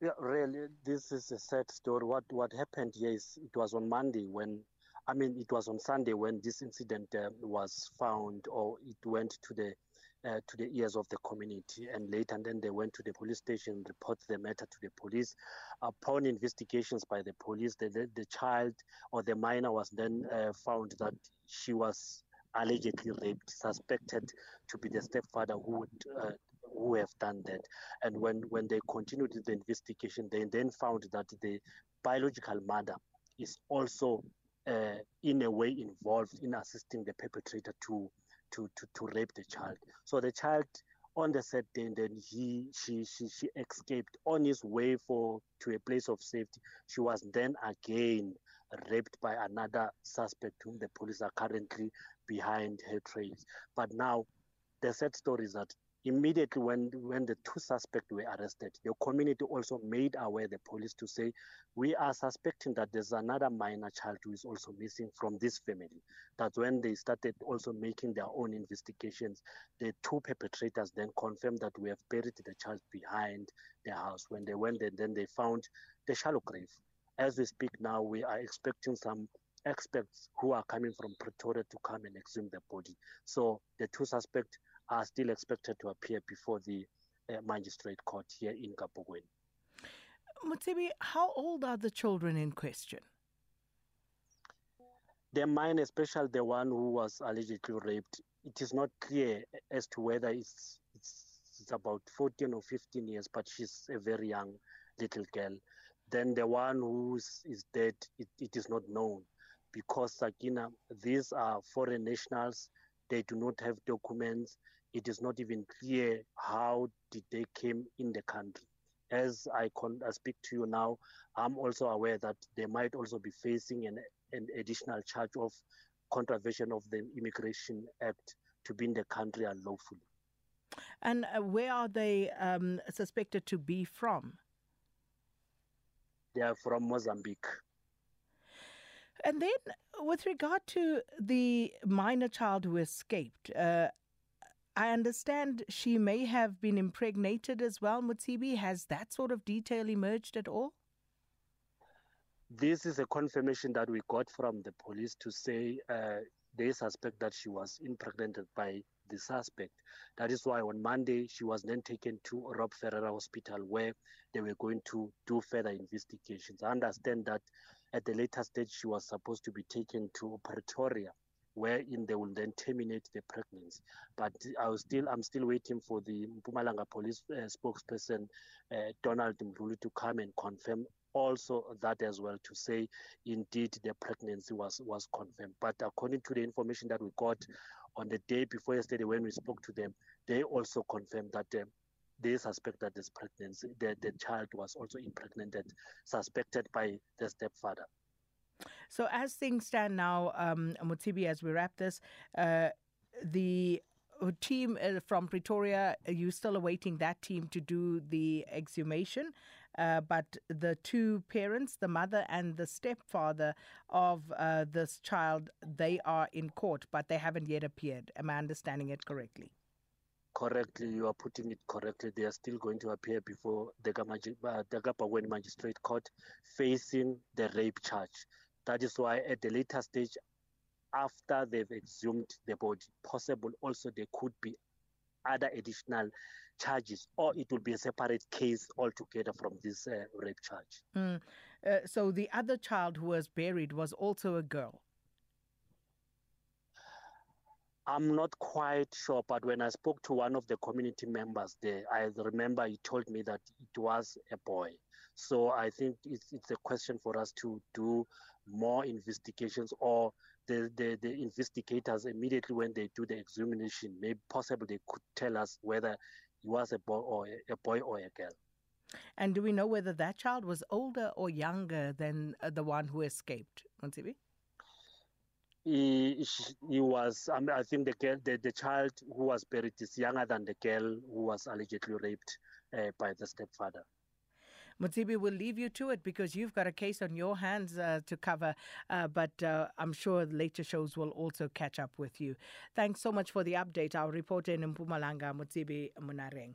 Yeah, really, this is a sad story. What what happened here is it was on Monday when, I mean, it was on Sunday when this incident uh, was found or it went to the uh, to the ears of the community and later and then they went to the police station and reported the matter to the police upon investigations by the police the, the, the child or the minor was then uh, found that she was allegedly raped suspected to be the stepfather who would uh, who have done that. And when, when they continued the investigation, they then found that the biological mother is also uh, in a way involved in assisting the perpetrator to, to, to, to rape the child. So the child on the set day and then he she, she she escaped on his way for to a place of safety she was then again raped by another suspect whom the police are currently behind her trails but now the sad story is that immediately when when the two suspects were arrested the community also made aware the police to say we are suspecting that there's another minor child who is also missing from this family that when they started also making their own investigations the two perpetrators then confirmed that we have buried the child behind the house when they went there then they found the shallow grave as we speak now we are expecting some experts who are coming from Pretoria to come and exhume the body so the two suspects are still expected to appear before the uh, magistrate court here in Kabokweni. Mutibi, how old are the children in question? The minor, especially the one who was allegedly raped, it is not clear uh, as to whether it's, it's, it's about 14 or 15 years, but she's a very young little girl. Then the one who is dead, it, it is not known because, Sakina, these are foreign nationals. Uh, They do not have documents. It is not even clear how did they came in the country. As I, con- I speak to you now, I'm also aware that they might also be facing an, an additional charge of contravention of the Immigration Act to be in the country unlawfully. And uh, where are they um, suspected to be from? They are from Mozambique. And then with regard to the minor child who escaped, uh, I understand she may have been impregnated as well. Mutsibi, has that sort of detail emerged at all? This is a confirmation that we got from the police to say uh, they suspect that she was impregnated by the suspect. That is why on Monday she was then taken to Rob Ferreira Hospital where they were going to do further investigations. I understand that at the later stage she was supposed to be taken to Pretoria wherein they will then terminate the pregnancy. But I was still, I'm still waiting for the Mpumalanga police uh, spokesperson, uh, Donald Mdluli, to come and confirm also that as well to say indeed the pregnancy was was confirmed but according to the information that we got on the day before yesterday when we spoke to them they also confirmed that uh, they suspect that this pregnancy the, the child was also impregnated suspected by the stepfather So as things stand now, um, Mutibi, as we wrap this, uh, the uh, team uh, from Pretoria, you're still awaiting that team to do the exhumation. Uh, but the two parents, the mother and the stepfather of uh, this child, they are in court, but they haven't yet appeared. Am I understanding it correctly? Correctly, you are putting it correctly. They are still going to appear before the Gapawen uh, Magistrate Court facing the rape charge. That is why at the later stage, after they've exhumed the body, possible also there could be other additional charges or it will be a separate case altogether from this uh, rape charge. Mm. Uh, so the other child who was buried was also a girl. I'm not quite sure but when I spoke to one of the community members there I remember he told me that it was a boy. So I think it's it's a question for us to do more investigations or the, the, the investigators immediately when they do the examination, maybe possibly they could tell us whether he was a boy or a, a boy or a girl. And do we know whether that child was older or younger than uh, the one who escaped, Montsibi? He, he was um, I think the girl the, the child who was buried is younger than the girl who was allegedly raped uh, by the stepfather. Mutsibi, we'll leave you to it because you've got a case on your hands uh, to cover, uh, but uh, I'm sure later shows will also catch up with you. Thanks so much for the update. Our reporter in Mpumalanga, Mutsibi Munareng.